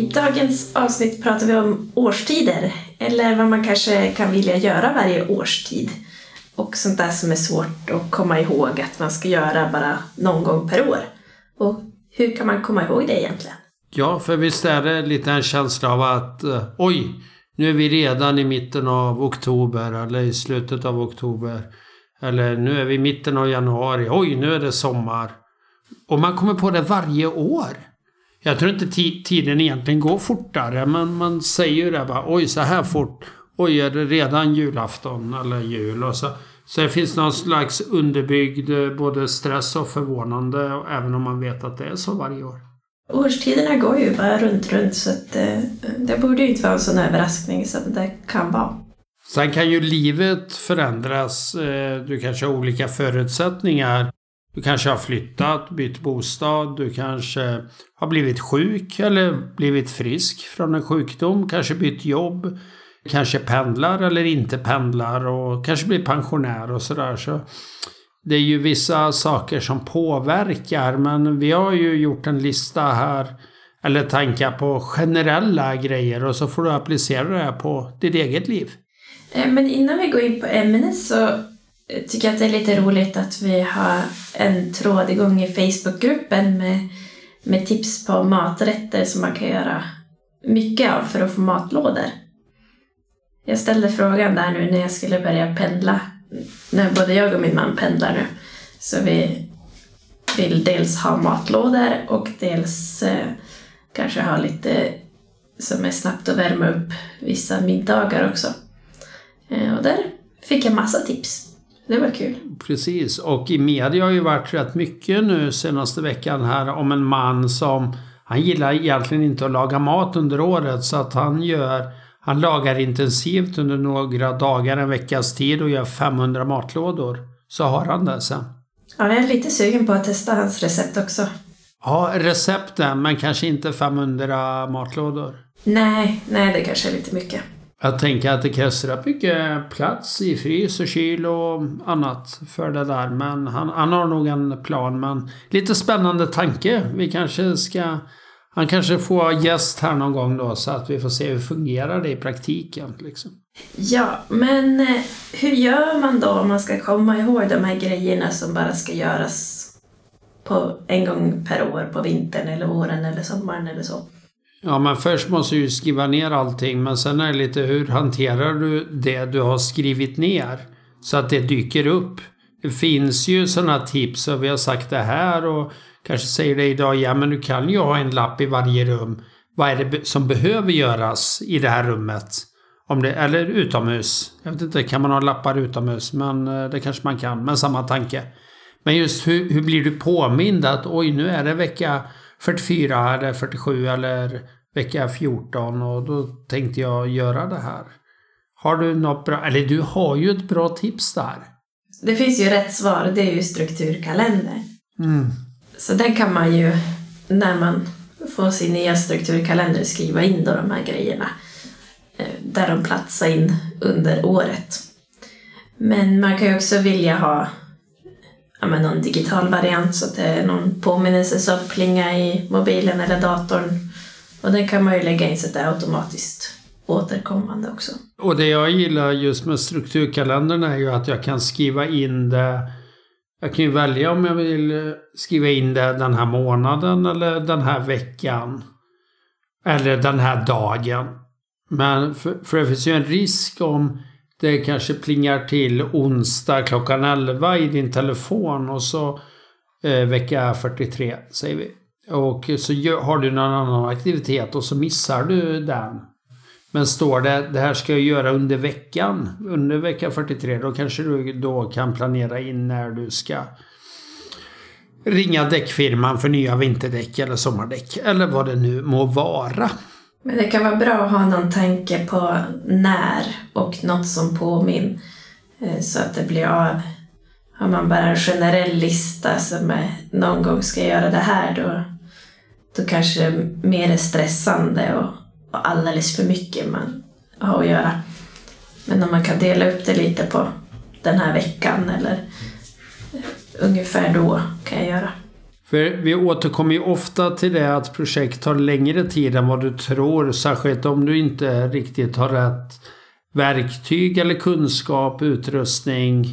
I dagens avsnitt pratar vi om årstider, eller vad man kanske kan vilja göra varje årstid. Och sånt där som är svårt att komma ihåg att man ska göra bara någon gång per år. Och hur kan man komma ihåg det egentligen? Ja, för visst är det lite en känsla av att eh, oj, nu är vi redan i mitten av oktober eller i slutet av oktober. Eller nu är vi i mitten av januari. Oj, nu är det sommar. Och man kommer på det varje år. Jag tror inte tiden egentligen går fortare, men man säger ju det bara. Oj, så här fort. Oj, är det redan julafton eller jul? Och så, så det finns någon slags underbyggd eh, både stress och förvånande, även om man vet att det är så varje år. Årstiderna går ju bara runt, runt så att det, eh, det borde ju inte vara en sån överraskning som det kan vara. Sen kan ju livet förändras. Eh, du kanske har olika förutsättningar. Du kanske har flyttat, bytt bostad, du kanske har blivit sjuk eller blivit frisk från en sjukdom, kanske bytt jobb, kanske pendlar eller inte pendlar och kanske blir pensionär och sådär. Så det är ju vissa saker som påverkar men vi har ju gjort en lista här eller tankar på generella grejer och så får du applicera det på ditt eget liv. Eh, men innan vi går in på ämnet så Eh, tycker att det är lite roligt att vi har en tråd igång i Facebookgruppen med, med tips på maträtter som man kan göra mycket av för att få matlådor. Jag ställde frågan där nu när jag skulle börja pendla, när både jag och min man pendlar nu. Så vi vill dels ha matlådor och dels eh, kanske ha lite som är snabbt att värma upp vissa middagar också. Eh, och där fick jag massa tips. Det var kul. Precis, och i media har ju varit rätt mycket nu senaste veckan här om en man som han gillar egentligen inte att laga mat under året så att han gör han lagar intensivt under några dagar, en veckas tid och gör 500 matlådor. Så har han det sen. Ja, jag är lite sugen på att testa hans recept också. Ja, recepten, men kanske inte 500 matlådor. Nej, nej det kanske är lite mycket. Jag tänker att det krävs rätt mycket plats i frys och kyl och annat för det där. Men han, han har nog en plan. Men lite spännande tanke. Vi kanske ska... Han kanske får gäst här någon gång då så att vi får se hur fungerar det i praktiken. Liksom. Ja, men eh, hur gör man då om man ska komma ihåg de här grejerna som bara ska göras på en gång per år på vintern eller våren eller sommaren eller så? Ja, men först måste du skriva ner allting. Men sen är det lite hur hanterar du det du har skrivit ner? Så att det dyker upp. Det finns ju sådana tips och vi har sagt det här och kanske säger det idag. Ja, men du kan ju ha en lapp i varje rum. Vad är det som behöver göras i det här rummet? Om det, eller utomhus. Jag vet inte, kan man ha lappar utomhus? Men eh, det kanske man kan. Men samma tanke. Men just hur, hur blir du påmind att oj, nu är det vecka 44 eller 47 eller vecka 14 och då tänkte jag göra det här. Har du något bra, eller du har ju ett bra tips där. Det finns ju rätt svar, det är ju strukturkalender. Mm. Så där kan man ju, när man får sin nya strukturkalender, skriva in då de här grejerna. Eh, där de platsar in under året. Men man kan ju också vilja ha ja, men någon digital variant så att det är någon påminnelse som plingar i mobilen eller datorn. Och den kan man ju lägga in så att det är automatiskt återkommande också. Och det jag gillar just med strukturkalendern är ju att jag kan skriva in det jag kan ju välja om jag vill eh, skriva in det den här månaden eller den här veckan. Eller den här dagen. Men för, för det finns ju en risk om det kanske plingar till onsdag klockan 11 i din telefon och så eh, vecka 43 säger vi. Och så har du någon annan aktivitet och så missar du den. Men står det det här ska jag göra under veckan, under vecka 43, då kanske du då kan planera in när du ska ringa däckfirman för nya vinterdäck eller sommardäck eller vad det nu må vara. Men det kan vara bra att ha någon tanke på när och något som påminner eh, så att det blir av. Har man bara en generell lista som är någon gång ska jag göra det här då, då kanske det mer är stressande och, och alldeles för mycket man har att göra. Men om man kan dela upp det lite på den här veckan eller eh, ungefär då kan jag göra. För vi återkommer ju ofta till det att projekt tar längre tid än vad du tror. Särskilt om du inte riktigt har rätt verktyg eller kunskap, utrustning,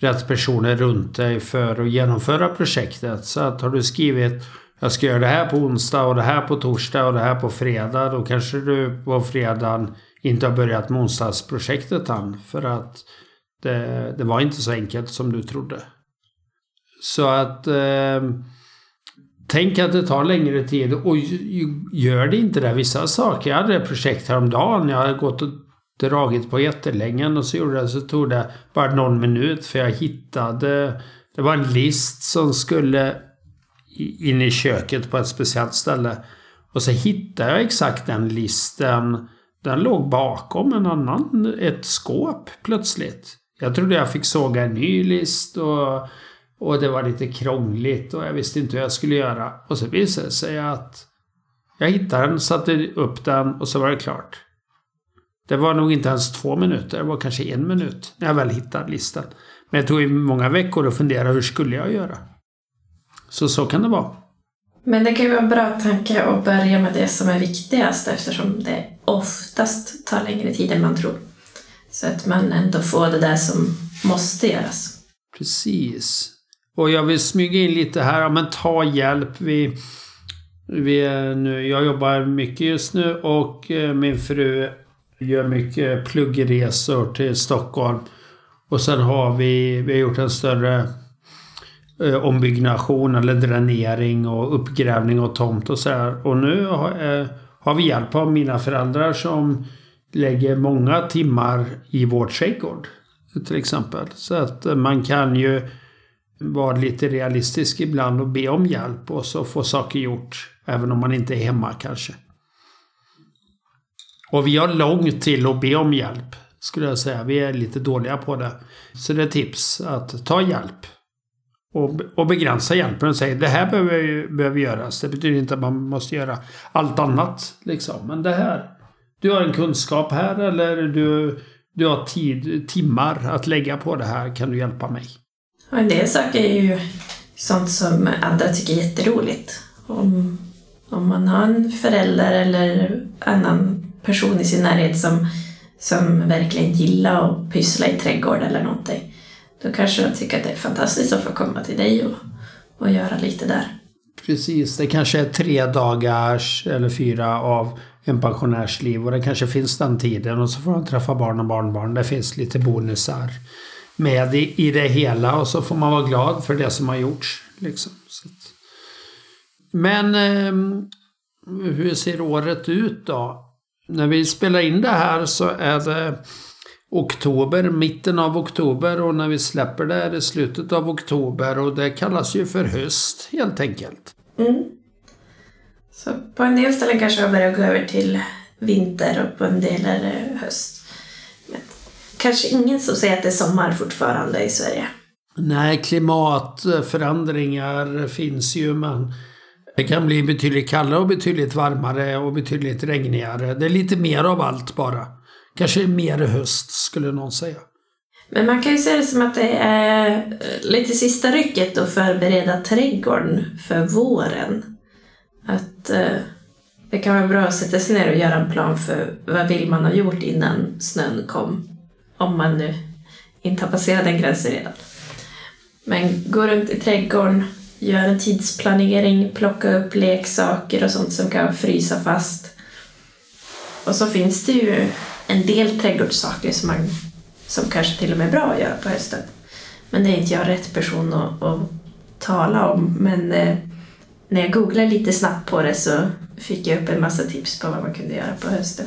rätt personer runt dig för att genomföra projektet. Så att har du skrivit jag ska göra det här på onsdag och det här på torsdag och det här på fredag. Då kanske du på fredagen inte har börjat med onsdagsprojektet än. För att det, det var inte så enkelt som du trodde. Så att eh, Tänk att det tar längre tid och gör det inte det. Vissa saker. Jag hade ett projekt häromdagen. Jag hade gått och dragit på jättelänge och så gjorde det så tog det bara någon minut för jag hittade Det var en list som skulle in i köket på ett speciellt ställe. Och så hittade jag exakt den listen. Den låg bakom en annan, ett skåp plötsligt. Jag trodde jag fick såga en ny list och och det var lite krångligt och jag visste inte hur jag skulle göra. Och så visade det sig att jag hittade den, satte upp den och så var det klart. Det var nog inte ens två minuter, det var kanske en minut när jag väl hittade listan. Men det tog ju många veckor att fundera hur skulle jag göra. Så så kan det vara. Men det kan ju vara en bra tanke att börja med det som är viktigast eftersom det oftast tar längre tid än man tror. Så att man ändå får det där som måste göras. Precis. Och jag vill smyga in lite här, ja men ta hjälp. Vi, vi nu, jag jobbar mycket just nu och eh, min fru gör mycket pluggresor till Stockholm. Och sen har vi, vi har gjort en större eh, ombyggnation eller dränering och uppgrävning och tomt och så här. Och nu har, eh, har vi hjälp av mina föräldrar som lägger många timmar i vår trädgård. Till exempel. Så att man kan ju vara lite realistisk ibland och be om hjälp och så få saker gjort. Även om man inte är hemma kanske. Och vi har långt till att be om hjälp. Skulle jag säga. Vi är lite dåliga på det. Så det är tips att ta hjälp. Och, och begränsa hjälpen och säga det här behöver, behöver göras. Det betyder inte att man måste göra allt annat. Liksom. Men det här. Du har en kunskap här eller du, du har tid, timmar att lägga på det här. Kan du hjälpa mig? Och en del saker är ju sånt som andra tycker är jätteroligt. Om, om man har en förälder eller annan person i sin närhet som, som verkligen gillar att pyssla i trädgård eller någonting, då kanske de tycker att det är fantastiskt att få komma till dig och, och göra lite där. Precis, det kanske är tre dagars eller fyra av en pensionärs liv och det kanske finns den tiden och så får han träffa barn och barnbarn. Det finns lite bonusar med i, i det hela och så får man vara glad för det som har gjorts. Liksom. Men eh, hur ser året ut då? När vi spelar in det här så är det oktober, mitten av oktober och när vi släpper det är det slutet av oktober och det kallas ju för höst helt enkelt. Mm. Så på en del ställen kanske vi har börjat gå över till vinter och på en del är det höst kanske ingen som säger att det är sommar fortfarande i Sverige. Nej, klimatförändringar finns ju men det kan bli betydligt kallare och betydligt varmare och betydligt regnigare. Det är lite mer av allt bara. Kanske mer höst skulle någon säga. Men man kan ju se det som att det är lite sista rycket att förbereda trädgården för våren. Att eh, det kan vara bra att sätta sig ner och göra en plan för vad vill man ha gjort innan snön kom. Om man nu inte har passerat den gränsen redan. Men gå runt i trädgården, gör en tidsplanering, plocka upp leksaker och sånt som kan frysa fast. Och så finns det ju en del trädgårdssaker som, man, som kanske till och med är bra att göra på hösten. Men det är inte jag rätt person att, att tala om. Men eh, när jag googlade lite snabbt på det så fick jag upp en massa tips på vad man kunde göra på hösten.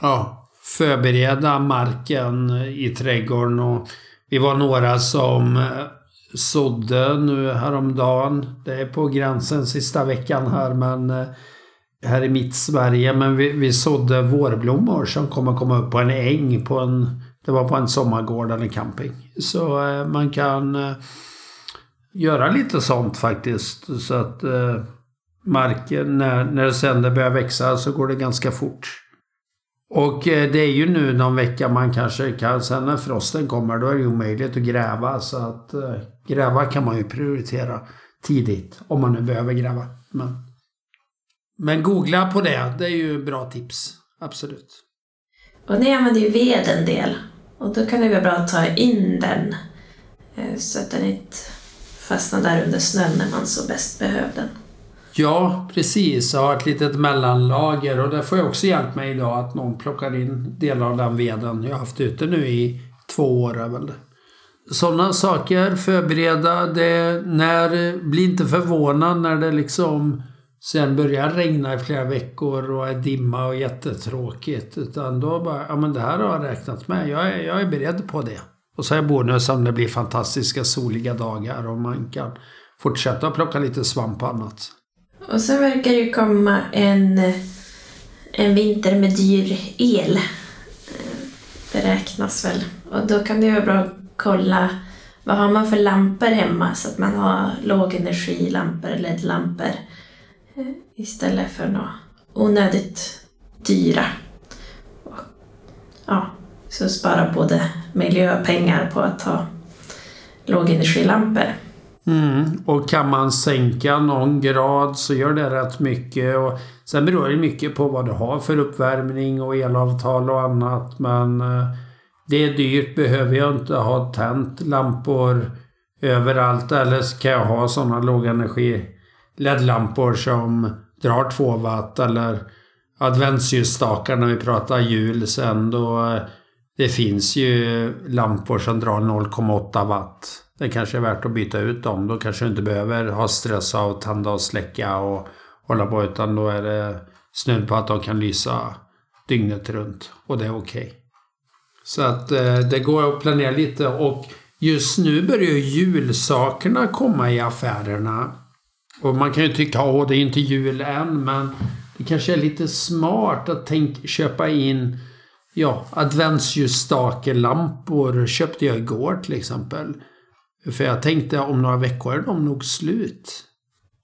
Ja förbereda marken i trädgården och vi var några som, eh, sådde nu häromdagen. Det är på gränsen sista veckan här men eh, här i mitt Sverige. Men vi, vi sådde vårblommor som kommer komma upp på en äng på en det var på en sommargård eller camping. Så eh, man kan göra lite sånt faktiskt. Så att marken, när, när det sen börjar växa så går det ganska fort. Och eh, det är ju nu någon vecka man kanske kan, sen när frosten kommer då är det ju omöjligt att gräva. Så att eh, gräva kan man ju prioritera tidigt. Om man nu behöver gräva. Men, men googla på det, det är ju bra tips. Absolut. Och ni använder ju ved en del. Och då kan det vara bra att ta in den eh, så att den inte fastnar där under snön när man så bäst behöver den. Ja, precis. Jag har ett litet mellanlager och där får jag också hjälp med idag att någon plockar in delar av den veden. Jag har haft ute nu i två år väl. Sådana saker, förbereda det. När, bli inte förvånad när det liksom sen börjar regna i flera veckor och är dimma och jättetråkigt. Utan då bara, ja men det här har jag räknat med. Jag är, jag är beredd på det. Och så är bonus om det blir fantastiska soliga dagar och man kan fortsätta plocka lite svamp och annat. Och så verkar det komma en, en vinter med dyr el. Beräknas väl. Och då kan det vara bra att kolla vad har man för lampor hemma så att man har lågenergilampor, LED-lampor eh, istället för något onödigt dyra. Ja, så spara både miljöpengar på att ha lågenergilampor. Mm, och kan man sänka någon grad så gör det rätt mycket. Och sen beror det mycket på vad du har för uppvärmning och elavtal och annat. Men eh, det är dyrt. Behöver jag inte ha tänt lampor överallt eller ska jag ha sådana lågenergi LED-lampor som drar 2 watt eller adventsljusstakar när vi pratar jul sen då. Det finns ju lampor som drar 0,8 watt. Det kanske är värt att byta ut dem. Då kanske du inte behöver ha stress av att tända och släcka och hålla på utan då är det snudd på att de kan lysa dygnet runt och det är okej. Okay. Så att eh, det går att planera lite och just nu börjar julsakerna komma i affärerna. Och man kan ju tycka att det är inte jul än, men det kanske är lite smart att tänk, köpa in ja, adventsljusstakelampor köpte jag igår till exempel. För jag tänkte om några veckor är de nog slut.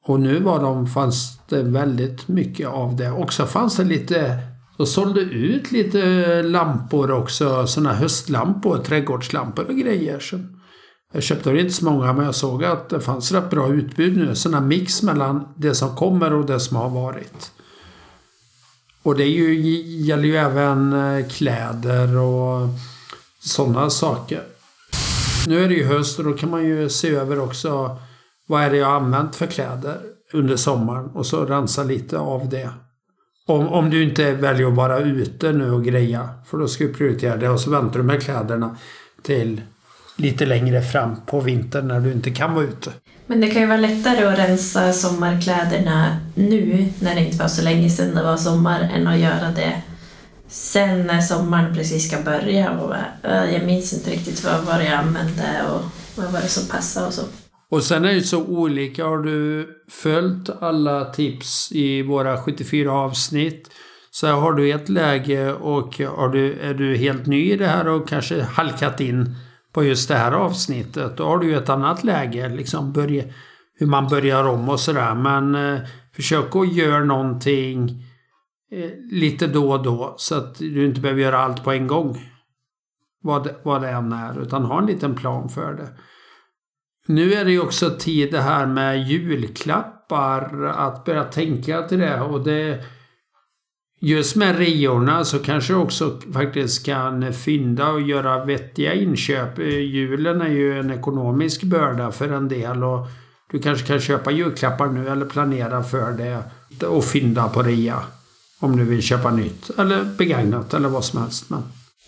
Och nu var de, fanns det väldigt mycket av det. Och så fanns det lite, de sålde ut lite lampor också, sådana höstlampor, trädgårdslampor och grejer. Så jag köpte inte så många men jag såg att det fanns rätt bra utbud nu. Sådana mix mellan det som kommer och det som har varit. Och det ju, gäller ju även eh, kläder och sådana saker. Nu är det ju höst och då kan man ju se över också vad är det jag har använt för kläder under sommaren och så rensa lite av det. Om, om du inte väljer att vara ute nu och greja, för då ska du prioritera det och så väntar du med kläderna till lite längre fram på vintern när du inte kan vara ute. Men det kan ju vara lättare att rensa sommarkläderna nu när det inte var så länge sedan det var sommar än att göra det sen när sommaren precis ska börja. Och jag minns inte riktigt vad var jag använde och vad var det som passade och så. Och sen är det så olika. Har du följt alla tips i våra 74 avsnitt så har du ett läge och har du, är du helt ny i det här och kanske halkat in på just det här avsnittet. Då har du ju ett annat läge, liksom börja, hur man börjar om och sådär. Men eh, försök att göra någonting eh, lite då och då så att du inte behöver göra allt på en gång. Vad, vad det än är, utan ha en liten plan för det. Nu är det ju också tid det här med julklappar, att börja tänka till det. Och det Just med reorna så kanske du också faktiskt kan fynda och göra vettiga inköp. Eh, Julen är ju en ekonomisk börda för en del och du kanske kan köpa julklappar nu eller planera för det och fynda på rea. Om du vill köpa nytt eller begagnat eller vad som helst. Men.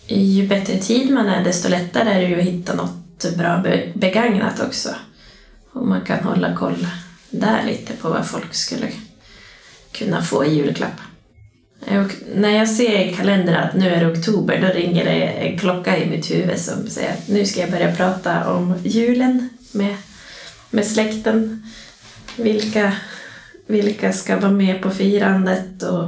Ju bättre tid man är desto lättare är det ju att hitta något bra begagnat också. Och man kan hålla koll där lite på vad folk skulle kunna få i julklapp. Och när jag ser i kalendern att nu är det oktober, då ringer det en klocka i mitt huvud som säger att nu ska jag börja prata om julen med med släkten. Vilka, vilka ska vara med på firandet och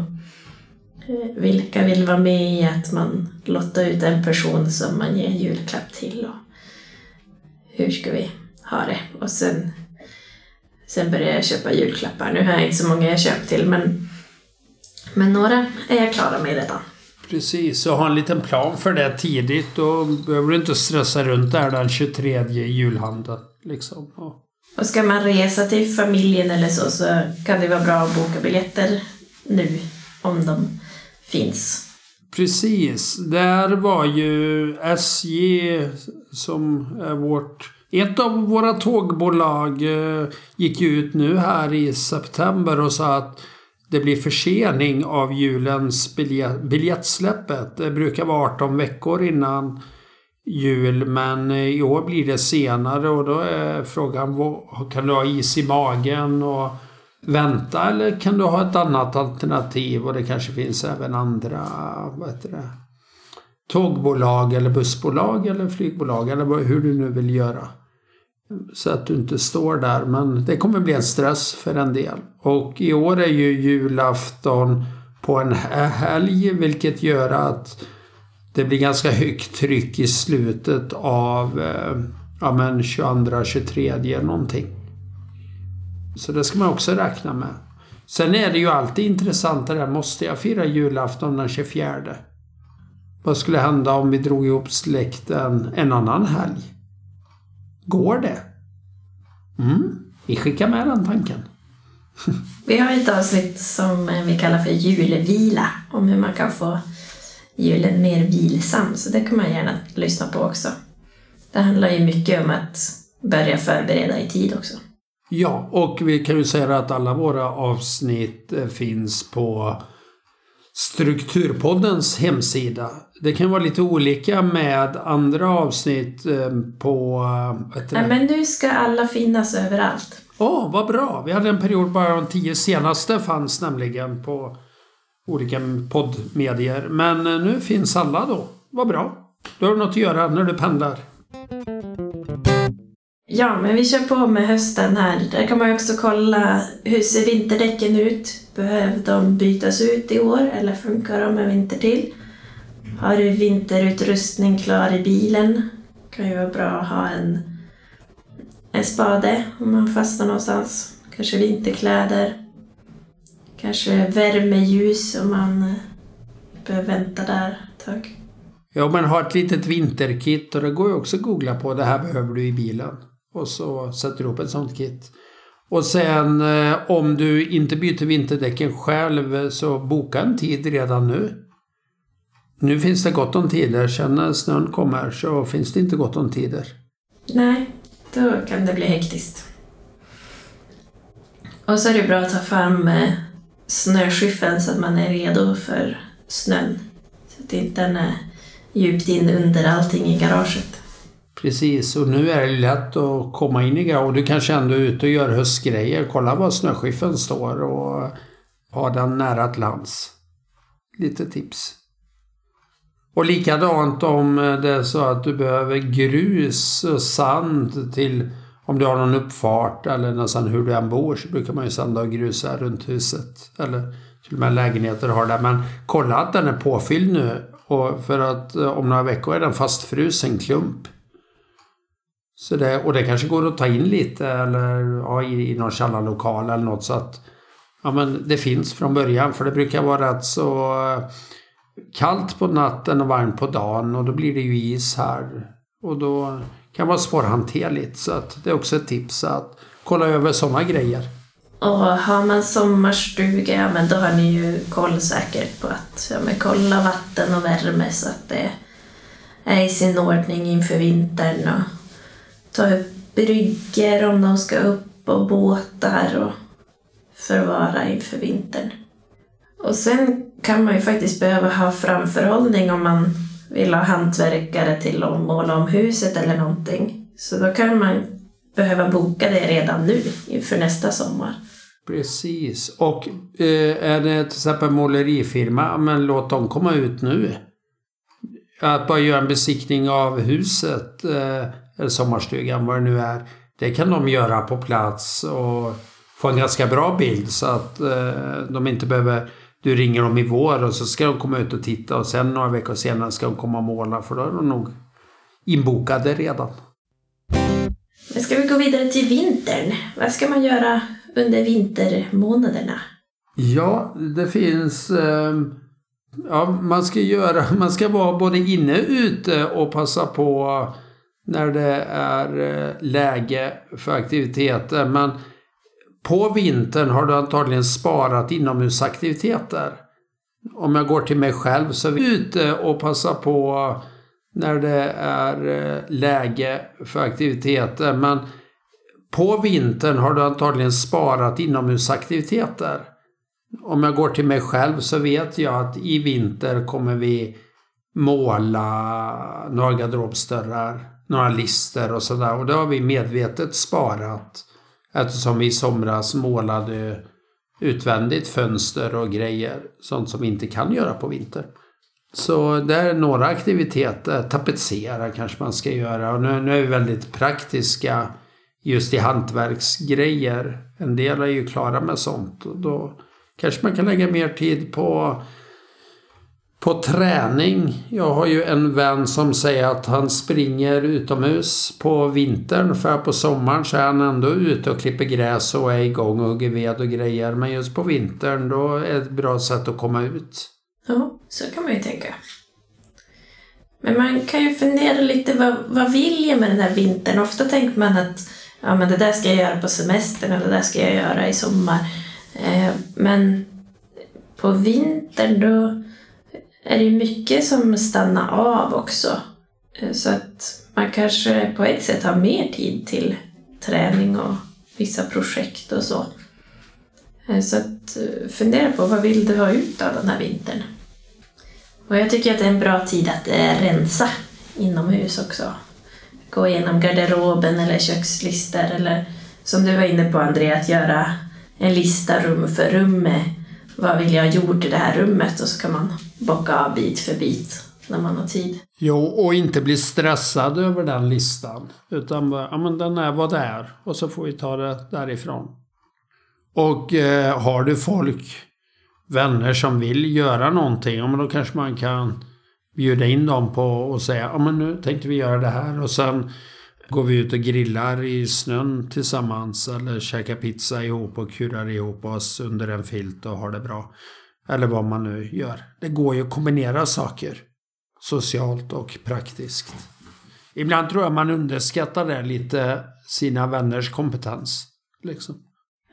eh, vilka vill vara med i att man lottar ut en person som man ger julklapp till och hur ska vi ha det? Och sen, sen börjar jag köpa julklappar. Nu har jag inte så många jag köpt till men, men några är jag klara med redan. Precis, och ha en liten plan för det tidigt. Då behöver du inte stressa runt där den 23 julhandeln. Liksom. Och ska man resa till familjen eller så så kan det vara bra att boka biljetter nu om de finns. Precis. Där var ju SJ som är vårt... Ett av våra tågbolag eh, gick ut nu här i september och sa att det blir försening av julens biljettsläppet. Det brukar vara 18 veckor innan jul men eh, i år blir det senare och då är frågan kan du ha is i magen och vänta eller kan du ha ett annat alternativ och det kanske finns även andra vad heter det, tågbolag eller bussbolag eller flygbolag eller hur du nu vill göra. Så att du inte står där men det kommer bli en stress för en del. Och i år är ju julafton på en helg vilket gör att det blir ganska högt tryck i slutet av eh, ja, men 22-23 någonting. Så det ska man också räkna med. Sen är det ju alltid intressant det där, måste jag fira julafton den 24? Vad skulle hända om vi drog ihop släkten en annan helg? Går det? Mm, vi skickar med den tanken. Vi har ett avsnitt som eh, vi kallar för julvila om hur man kan få julen mer vilsam så det kan man gärna lyssna på också. Det handlar ju mycket om att börja förbereda i tid också. Ja, och vi kan ju säga att alla våra avsnitt eh, finns på Strukturpoddens hemsida. Det kan vara lite olika med andra avsnitt eh, på... eh, Nej, det? men nu ska alla finnas överallt. Åh, vad bra! Vi hade en period bara de tio senaste fanns nämligen på olika poddmedier. Men eh, nu finns alla då. Vad bra! Då har du något att göra när du pendlar. Ja, men vi kör på med hösten här. Där kan man ju också kolla hur ser vinterdäcken ut? Behöver de bytas ut i år eller funkar de en vinter till? Har du vinterutrustning klar i bilen? Kan ju vara bra att ha en, en spade om man fastnar någonstans. Kanske vinterkläder. Kanske värmeljus om man behöver vänta där ett tag. Ja, men ha ett litet vinterkit och det går ju också att googla på. Det här behöver du i bilen. Och så sätter du ihop ett sånt kit. Och sen eh, om du inte byter vinterdäcken själv så boka en tid redan nu. Nu finns det gott om tider. Sen när snön kommer så finns det inte gott om tider. Nej, då kan det bli hektiskt. Och så är det bra att ta fram eh, snöskyffeln så att man är redo för snön. Så att inte den är djupt in under allting i garaget. Precis, och nu är det lätt att komma in i och Du kanske ändå är ute och gör höstgrejer. Kolla var snöskyffeln står och ha den nära till lands. Lite tips. Och likadant om det är så att du behöver grus och sand till om du har någon uppfart eller nästan hur du än bor så brukar man ju sanda och grusa runt huset. Eller till och med lägenheter har det. Men kolla att den är påfylld nu. Och för att eh, om några veckor är den fastfrusen klump. Så det, och det kanske går att ta in lite eller ja, i, i någon källarlokal eller något så att ja, men det finns från början. För det brukar vara rätt så eh, kallt på natten och varmt på dagen och då blir det ju is här. Och då kan det vara svårhanterligt. Så att det är också ett tips att kolla över sådana grejer. Och har man sommarstuga, ja men då har ni ju koll säkert på att ja, men kolla vatten och värme så att det är i sin ordning inför vintern och ta upp bryggor om de ska upp och båtar och förvara inför vintern. Och sen kan man ju faktiskt behöva ha framförhållning om man vill ha hantverkare till att måla om huset eller någonting. Så då kan man behöva boka det redan nu inför nästa sommar. Precis. Och eh, är det till exempel målerifirma, men låt dem komma ut nu. Att bara göra en besiktning av huset, eh, sommarstugan, vad det nu är. Det kan de göra på plats och få en ganska bra bild så att eh, de inte behöver... Du ringer dem i vår och så ska de komma ut och titta och sen några veckor senare ska de komma och måla för då är de nog inbokade redan. Men ska vi gå vidare till vintern? Vad ska man göra under vintermånaderna? Ja, det finns... Eh, ja, man ska göra... Man ska vara både inne och ute och passa på när det är eh, läge för aktiviteter. Men på vintern har du antagligen sparat inomhusaktiviteter. Om jag går till mig själv så är vi ute och passar på när det är eh, läge för aktiviteter. Men på vintern har du antagligen sparat inomhusaktiviteter. Om jag går till mig själv så vet jag att i vinter kommer vi måla några garderobsdörrar, några lister och sådär. Och det har vi medvetet sparat eftersom vi i somras målade utvändigt fönster och grejer. Sånt som vi inte kan göra på vintern. Så det är några aktiviteter. Tapetsera kanske man ska göra. Och nu, nu är vi väldigt praktiska just i hantverksgrejer. En del är ju klara med sånt. Och då kanske man kan lägga mer tid på, på träning. Jag har ju en vän som säger att han springer utomhus på vintern för på sommaren så är han ändå ute och klipper gräs och är igång och hugger ved och grejer. Men just på vintern då är det ett bra sätt att komma ut. Ja, så kan man ju tänka. Men man kan ju fundera lite, vad, vad vill jag med den här vintern? Ofta tänker man att ja, men det där ska jag göra på semestern eller det där ska jag göra i sommar. Eh, men på vintern då är det ju mycket som stannar av också. Eh, så att man kanske på ett sätt har mer tid till träning och vissa projekt och så. Eh, så att eh, fundera på vad vill du ha ut av den här vintern? Och jag tycker att det är en bra tid att rensa inomhus också. Gå igenom garderoben eller kökslistor eller som du var inne på André, att göra en lista rum för rum med vad vill jag ha gjort i det här rummet och så kan man bocka av bit för bit när man har tid. Jo, och inte bli stressad över den listan. Utan ja, men den är vad det är och så får vi ta det därifrån. Och eh, har du folk, vänner som vill göra någonting, ja, men då kanske man kan bjuda in dem på och säga ja men nu tänkte vi göra det här och sen går vi ut och grillar i snön tillsammans eller käkar pizza ihop och kurar ihop oss under en filt och har det bra. Eller vad man nu gör. Det går ju att kombinera saker. Socialt och praktiskt. Ibland tror jag man underskattar det lite, sina vänners kompetens. Liksom.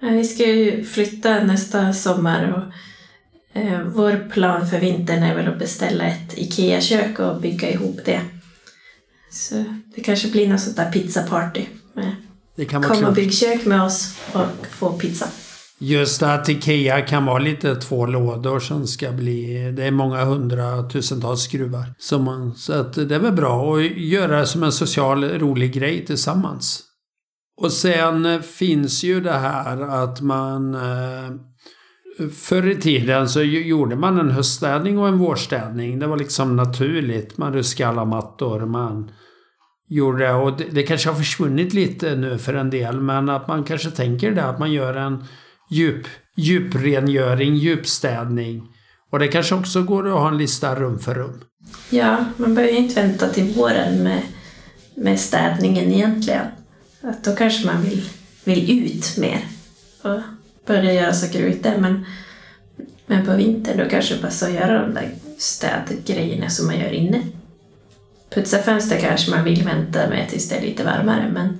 Vi ska ju flytta nästa sommar och Eh, vår plan för vintern är väl att beställa ett IKEA-kök och bygga ihop det. Så det kanske blir något sånt där pizzaparty. Det kan vara Kom och bygg kök med oss och få pizza. Just att IKEA kan vara lite två lådor som ska bli... Det är många hundratusentals skruvar. Så, man, så att det är väl bra att göra det som en social rolig grej tillsammans. Och sen finns ju det här att man eh, Förr i tiden så gjorde man en höststädning och en vårstädning. Det var liksom naturligt. Man ruskade alla mattor. Man gjorde. Och det, det kanske har försvunnit lite nu för en del. Men att man kanske tänker det. Att man gör en djup, djuprengöring, djupstädning. Och det kanske också går att ha en lista rum för rum. Ja, man behöver ju inte vänta till våren med, med städningen egentligen. Att då kanske man vill, vill ut mer. Och börja göra saker ute. Men, men på vintern då kanske det passar att göra de där städgrejerna som man gör inne. Putsa fönster kanske man vill vänta med tills det är lite varmare men,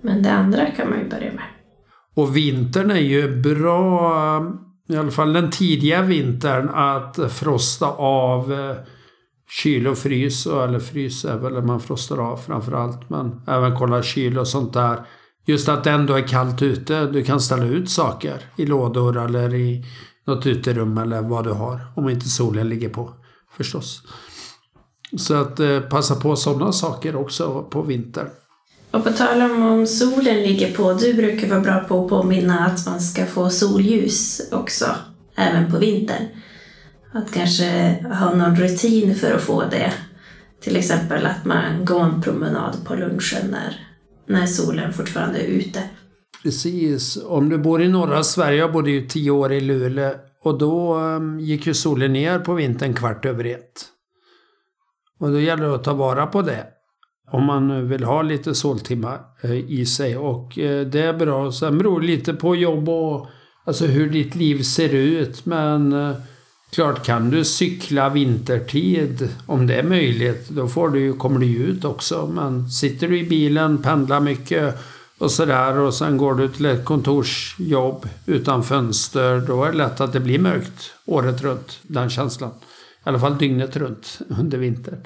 men det andra kan man ju börja med. Och vintern är ju bra, i alla fall den tidiga vintern, att frosta av eh, kyl och frys, eller frys är väl man frostar av framförallt, men även kolla kyl och sånt där Just att det ändå är kallt ute. Du kan ställa ut saker i lådor eller i något uterum eller vad du har. Om inte solen ligger på förstås. Så att eh, passa på sådana saker också på vintern. Och på tal om om solen ligger på, du brukar vara bra på att påminna att man ska få solljus också, även på vintern. Att kanske ha någon rutin för att få det. Till exempel att man går en promenad på lunchen när när solen fortfarande är ute. Precis. Om du bor i norra Sverige, jag bodde ju tio år i Luleå och då ehm, gick ju solen ner på vintern kvart över ett. Och då gäller det att ta vara på det. Om man vill ha lite soltimmar eh, i sig och eh, det är bra. Sen beror det lite på jobb och alltså hur ditt liv ser ut men eh, klart kan du cykla vintertid om det är möjligt då får du, kommer du ju ut också. Men sitter du i bilen, pendlar mycket och sådär och sen går du till ett kontorsjobb utan fönster då är det lätt att det blir mörkt året runt. Den känslan. I alla fall dygnet runt under vintern.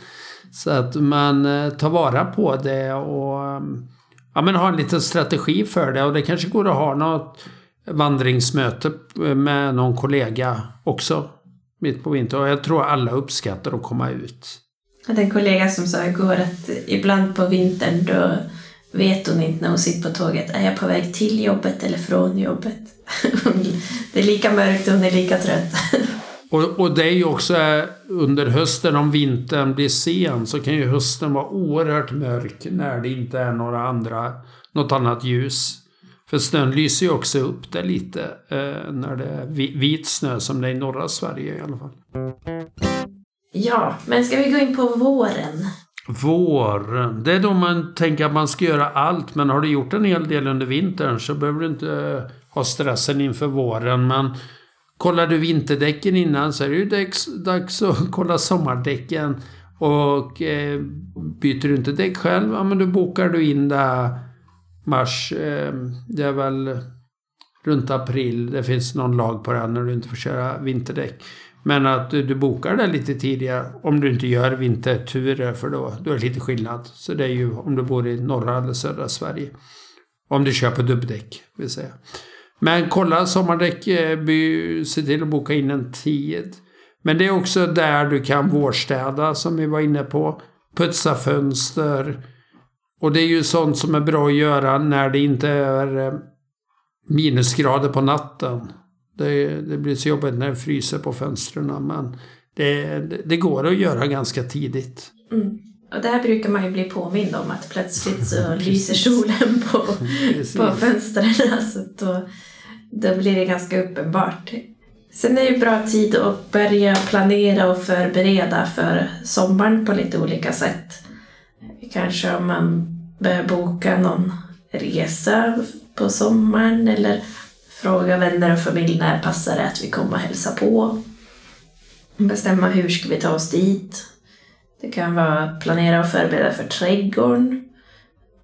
Så att man eh, tar vara på det och mm, ja, men har en liten strategi för det. Och det kanske går att ha något vandringsmöte eh, med någon kollega också. Mitt på vintern. Och jag tror alla uppskattar att komma ut. Jag hade en kollega som sa igår att ibland på vintern då vet hon inte när hon sitter på tåget. Är jag på väg till jobbet eller från jobbet? det är lika mörkt och hon är lika trött. Och, och, det är ju också under hösten, om vintern blir sen, så kan ju hösten vara oerhört mörk när det inte är några andra, något annat ljus. För snön lyser ju också upp det lite eh, när det är vit snö som det är i norra Sverige i alla fall. Ja, men ska vi gå in på våren? Våren, det är då man tänker att man ska göra allt. Men har du gjort en hel del under vintern så behöver du inte ha stressen inför våren. Men Kollar du vinterdäcken innan så är det ju dags, dags att kolla sommardäcken. Och eh, byter du inte däck själv, ja men då bokar du in det mars. Eh, det är väl runt april. Det finns någon lag på det när du inte får köra vinterdäck. Men att du, du bokar det lite tidigare om du inte gör vinterturer för då, då är det lite skillnad. Så det är ju om du bor i norra eller södra Sverige. Om du kör på dubbdäck vill säga. Men kolla sommardäck, eh, se till att boka in en tid. Men det är också där du kan vårstäda som vi var inne på. Putsa fönster. Och det är ju sånt som är bra att göra när det inte är eh, minusgrader på natten. Det, det blir så jobbigt när det fryser på fönstren men det, det går att göra ganska tidigt. Mm. Och där brukar man ju bli påmind om att plötsligt så lyser solen på, på fönstren. Alltså då, då blir det ganska uppenbart. Sen är det ju bra tid att börja planera och förbereda för sommaren på lite olika sätt. Kanske om man börjar boka någon resa på sommaren eller fråga vänner och familj när passar det att vi kommer och hälsa på. Bestämma hur ska vi ta oss dit. Det kan vara att planera och förbereda för trädgården.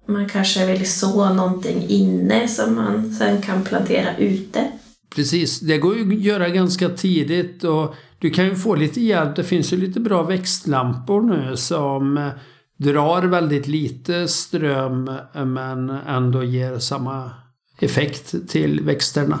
Man kanske vill så någonting inne som man sen kan plantera ute. Precis, det går ju att göra ganska tidigt och du kan ju få lite hjälp. Det finns ju lite bra växtlampor nu som drar väldigt lite ström men ändå ger samma effekt till växterna.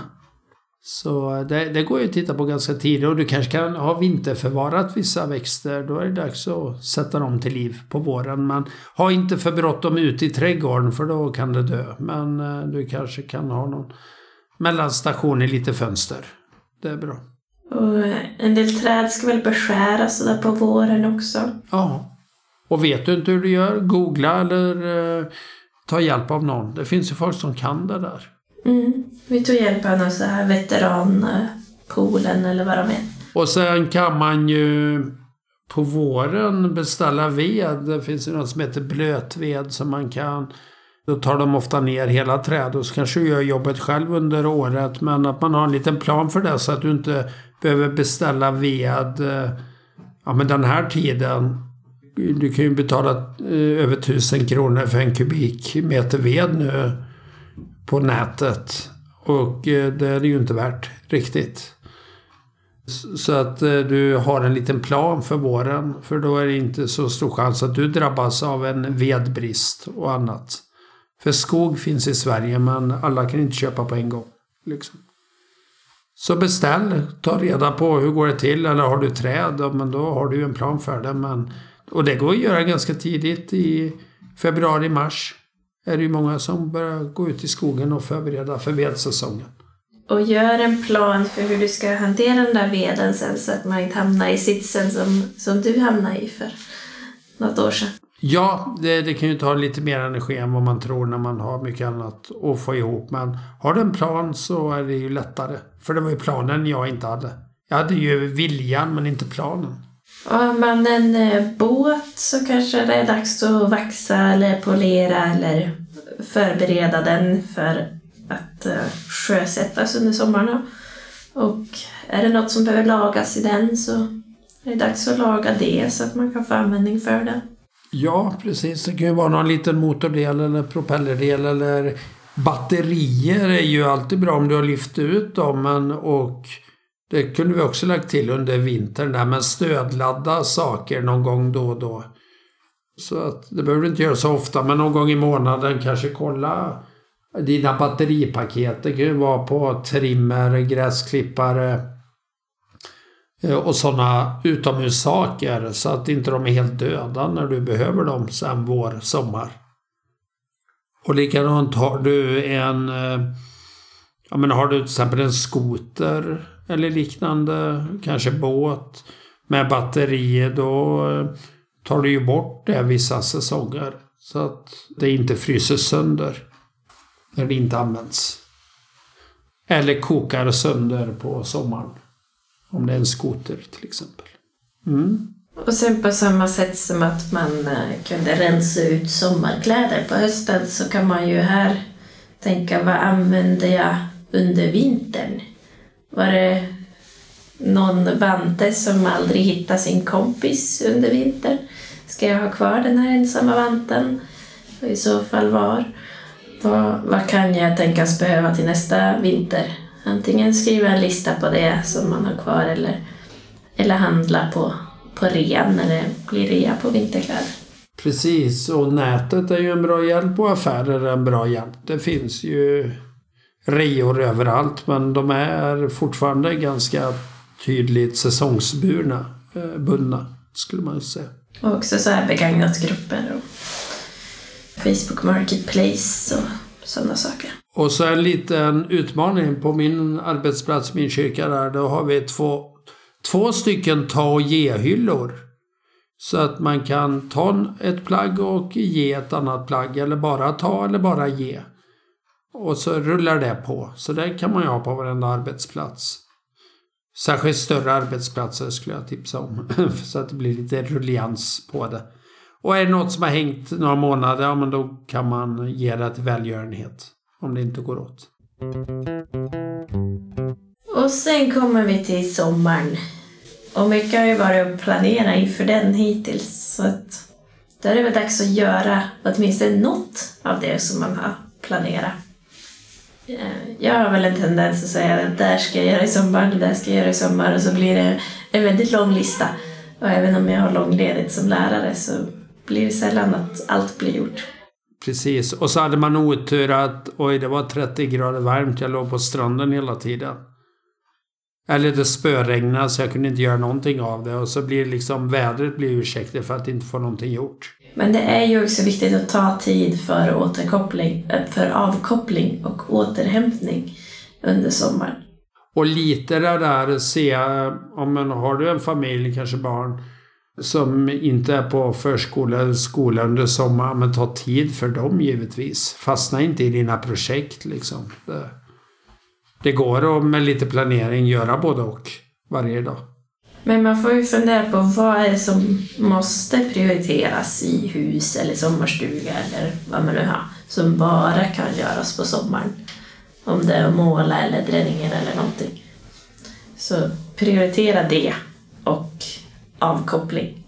Så det, det, går ju att titta på ganska tidigt och du kanske kan ha vinterförvarat vissa växter. Då är det dags att sätta dem till liv på våren. Men ha inte för bråttom ut i trädgården för då kan det dö. Men eh, du kanske kan ha någon mellanstation i lite fönster. Det är bra. Och en del träd ska väl beskäras sådär på våren också? Ja. Och vet du inte hur du gör, googla eller eh, ta hjälp av någon. Det finns ju folk som kan det där. Mm. Vi tog hjälp av någon så här veteranpoolen eller vad de är. Och sen kan man ju på våren beställa ved. Det finns ju något som heter blötved som man kan då tar de ofta ner hela träd och så kanske du gör jobbet själv under året. Men att man har en liten plan för det så att du inte behöver beställa ved eh, ja, men den här tiden. Du kan ju betala eh, över tusen kronor för en kubikmeter ved nu på nätet. Och eh, det är det ju inte värt riktigt. Så att eh, du har en liten plan för våren. För då är det inte så stor chans att du drabbas av en vedbrist och annat. För skog finns i Sverige men alla kan inte köpa på en gång. Liksom. Så beställ, ta reda på hur går det till eller har du träd, men då har du en plan för det. Men, och det går att göra ganska tidigt i februari, mars är det ju många som börjar gå ut i skogen och förbereda för vedsäsongen. Och gör en plan för hur du ska hantera den där veden sen så att man inte hamnar i sitsen som, som du hamnade i för något år sedan. Ja, det, det kan ju ta lite mer energi än vad man tror när man har mycket annat att få ihop. Men har du en plan så är det ju lättare. För det var ju planen jag inte hade. Jag hade ju viljan men inte planen. Har man en eh, båt så kanske det är dags att vaxa eller polera eller förbereda den för att eh, sjösättas under sommaren. Och är det något som behöver lagas i den så är det dags att laga det så att man kan få användning för den. Ja, precis. Det kan ju vara någon liten motordel eller propellerdel eller batterier är ju alltid bra om du har lyft ut dem. Men, och det kunde vi också lagt till under vintern där, men stödladda saker någon gång då och då. Så att det behöver du inte göra så ofta, men någon gång i månaden kanske kolla dina batteripaket. Det kan ju vara på trimmer, gräsklippare eh, och sådana utomhussaker så att inte de är helt döda när du behöver dem sen vår, sommar. Och likadant har du en eh, Ja men har du till exempel en skoter eller liknande, kanske båt med batterier då eh, tar du ju bort det vissa säsonger. Så att det inte fryser sönder när det inte används. Eller kokar sönder på sommaren. Om det är en skoter till exempel. Mm. Och sen på samma sätt som att man eh, kunde rensa ut sommarkläder på hösten så kan man ju här tänka vad använder jag under vintern? Var det någon vante som aldrig hittade sin kompis under vintern? Ska jag ha kvar den här ensamma vanten? Och i så fall var? Vad, vad kan jag tänkas behöva till nästa vinter? Antingen skriva en lista på det som man har kvar eller, eller handla på, på rean när det blir rea på vinterkläder. Precis, och nätet är ju en bra hjälp och affärer är en bra hjälp. Det finns ju reor överallt men de är fortfarande ganska tydligt säsongsburna, eh, bundna skulle man säga. Och också så här begagnatgrupper och Facebook Marketplace och sådana saker. Och så en liten utmaning på min arbetsplats, min kyrka där, då har vi två, två stycken ta och ge-hyllor. Så att man kan ta ett plagg och ge ett annat plagg eller bara ta eller bara ge. Och så rullar det på. Så det kan man ju ha på varenda arbetsplats. Särskilt större arbetsplatser skulle jag tipsa om. så att det blir lite rullians på det. Och är det något som har hängt några månader, ja men då kan man ge det till välgörenhet. Om det inte går åt. Och sen kommer vi till sommaren. Och mycket har ju varit att planera inför den hittills. Så att då är det väl dags att göra åtminstone något av det som man har planerat. Eh, jag har väl en tendens att säga att där ska jag göra i sommar, det där ska jag göra i sommar och så blir det en väldigt lång lista. Och även om jag har långledigt som lärare så blir det sällan att allt blir gjort. Precis, och så hade man otur att oj, det var 30 grader varmt, jag låg på stranden hela tiden. Eller det spöregnade så jag kunde inte göra någonting av det och så blir liksom vädret blir ursäkter för att inte få någonting gjort. Men det är ju också viktigt att ta tid för återkoppling, eh, för avkoppling och återhämtning under sommaren. Och lite det där se, om man har du en familj, kanske barn, som inte är på förskola eller skola under sommaren, men ta tid för dem givetvis. Fastna inte i dina projekt liksom. Det, det går att med lite planering göra både och varje dag. Men man får ju fundera på vad är det som måste prioriteras i hus eller sommarstuga eller vad man nu har, som bara kan göras på sommaren. Om det är att måla eller dränningen eller någonting. Så prioritera det och avkoppling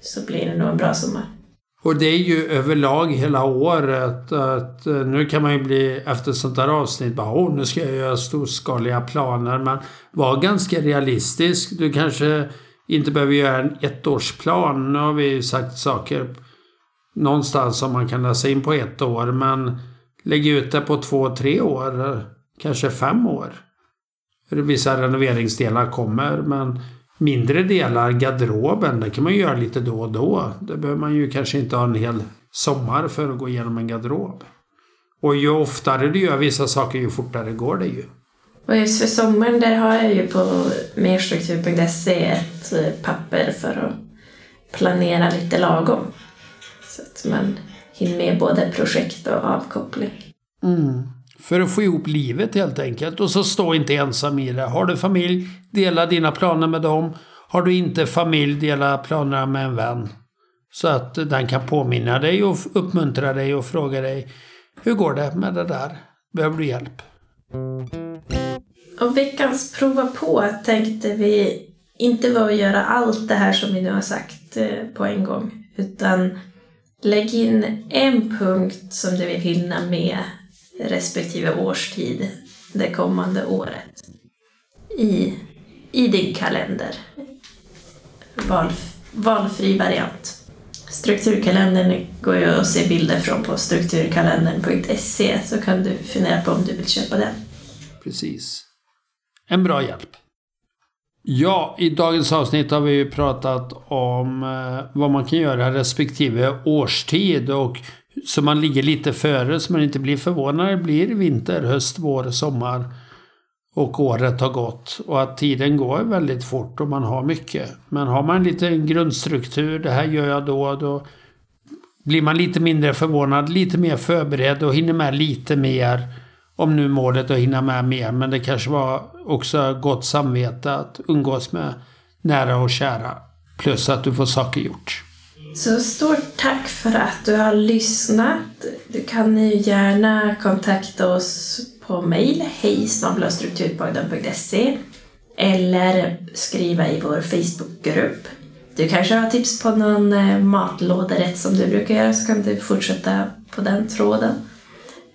så blir det nog en bra sommar. Och det är ju överlag hela året att eh, nu kan man ju bli efter sånt där avsnitt bara åh nu ska jag göra storskaliga planer men var ganska realistisk. Du kanske inte behöver göra en ettårsplan. Nu har vi ju sagt saker någonstans som man kan läsa in på ett år men lägg ut det på två, tre år, kanske fem år. Vissa renoveringsdelar kommer men mindre delar, garderoben, det kan man ju göra lite då och då. Det behöver man ju kanske inte ha en hel sommar för att gå igenom en garderob. Och ju oftare du gör vissa saker, ju fortare går det ju. Och just för sommaren, där har jag ju på merstruktur.se ett eh, papper för att planera lite lagom. Så att man hinner med både projekt och avkoppling. Mm. För att få ihop livet helt enkelt. Och så stå inte ensam i det. Har du familj, dela dina planer med dem. Har du inte familj, dela planerna med en vän. Så att den kan påminna dig och uppmuntra dig och fråga dig hur går det med det där? Behöver du hjälp? Och veckans prova på tänkte vi inte var att göra allt det här som vi nu har sagt eh, på en gång. Utan lägg in en punkt som du vill hinna med respektive årstid det kommande året i, i din kalender. Valf, valfri variant. Strukturkalendern går ju att se bilder från på strukturkalendern.se så kan du fundera på om du vill köpa den. Precis. En bra hjälp. Ja, i dagens avsnitt har vi ju pratat om eh, vad man kan göra respektive årstid och så man ligger lite före så man inte blir förvånad det blir vinter, höst, vår, sommar och året har gått och att tiden går väldigt fort och man har mycket. Men har man en liten grundstruktur, det här gör jag då, då blir man lite mindre förvånad, lite mer förberedd och hinner med lite mer. Om nu målet att hinna med mer, men det kanske var också gott samvete att umgås med nära och kära. Plus att du får saker gjort. Så stort tack för att du har lyssnat. Du kan ju gärna kontakta oss på mejl, hej eller skriva i vår Facebookgrupp. Du kanske har tips på någon eh, matlåderätt som du brukar göra så kan du fortsätta på den tråden.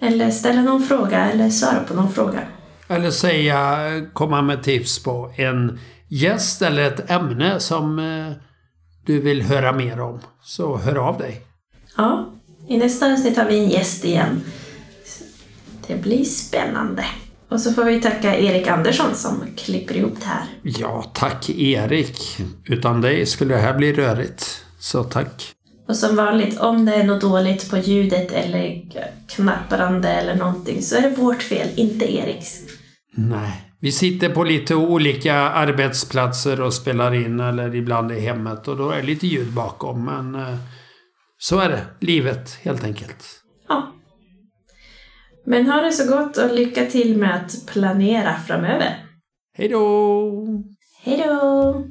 Eller ställa någon fråga eller svara på någon fråga. Eller säga, komma med tips på en gäst eller ett ämne som eh, du vill höra mer om. Så hör av dig. Ja, i nästa avsnitt har vi en gäst igen. Det blir spännande. Och så får vi tacka Erik Andersson som klipper ihop det här. Ja, tack Erik. Utan dig skulle det här bli rörigt. Så tack. Och som vanligt, om det är något dåligt på ljudet eller knapprande eller någonting så är det vårt fel, inte Eriks. Nej. Vi sitter på lite olika arbetsplatser och spelar in eller ibland i hemmet och då är det lite ljud bakom. Men eh, så är det. Livet helt enkelt. Ja. Men ha det så gott och lycka till med att planera framöver. Hej då! Hej då!